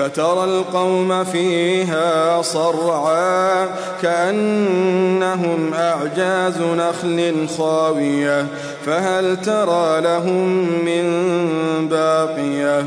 فترى القوم فيها صرعا كأنهم أعجاز نخل خاوية فهل ترى لهم من باقية؟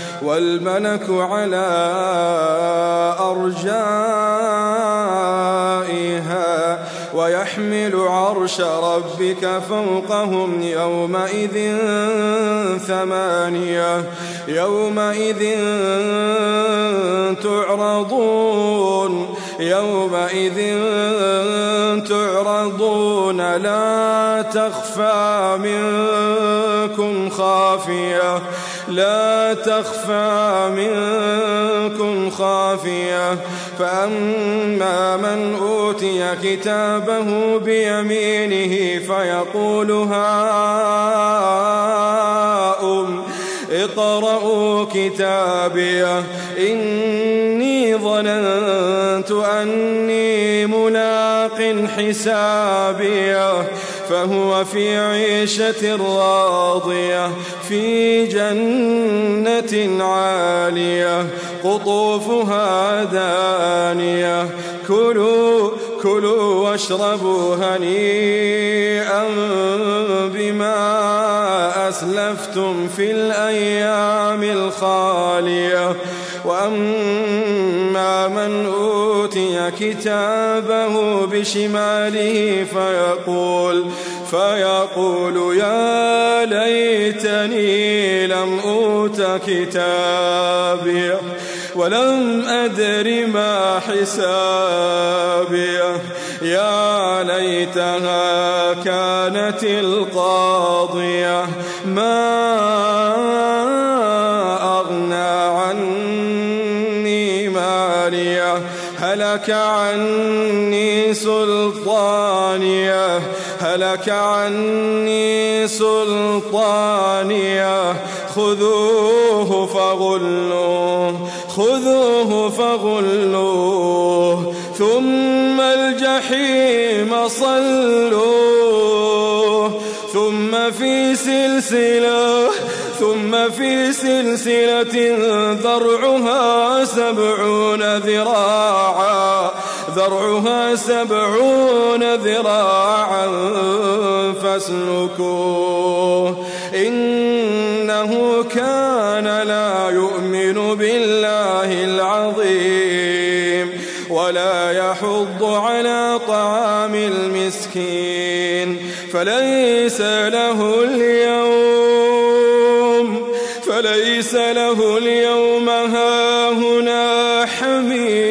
والملك على أرجائها ويحمل عرش ربك فوقهم يومئذ ثمانية يومئذ تعرضون يومئذ تعرضون لا تخفى منكم خافية لا تخفى منكم خافية. فأما من أوتي كتابه بيمينه فيقول هاؤم اقرءوا كتابيه إني ظننت أني ملاق حسابيه فهو في عيشة راضية في جنة عالية قطوفها دانية. كلوا كلوا واشربوا هنيئا بما أسلفتم في الأيام الخالية. وأما من أوتي كتابه بشماله فيقول فيقول يا ليتني لم أوت كتابي ولم أدر ما حسابيه يا ليتها كانت القاضية. ما هلك عني سلطانية هلك عني سلطانية. خذوه فغلوه خذوه فغلوه. ثم الجحيم صلوه ثم في سلسلة ثم في سلسلة ذرعها سبعون ذراعا ذرعها سبعون ذراعا فاسلكوه. إنه كان لا يؤمن بالله العظيم. يحض على طعام المسكين فليس له اليوم فليس له اليوم هاهنا حميم.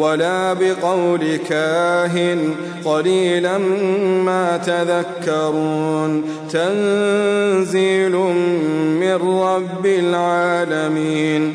ولا بقول كاهن قليلا ما تذكرون تنزيل من رب العالمين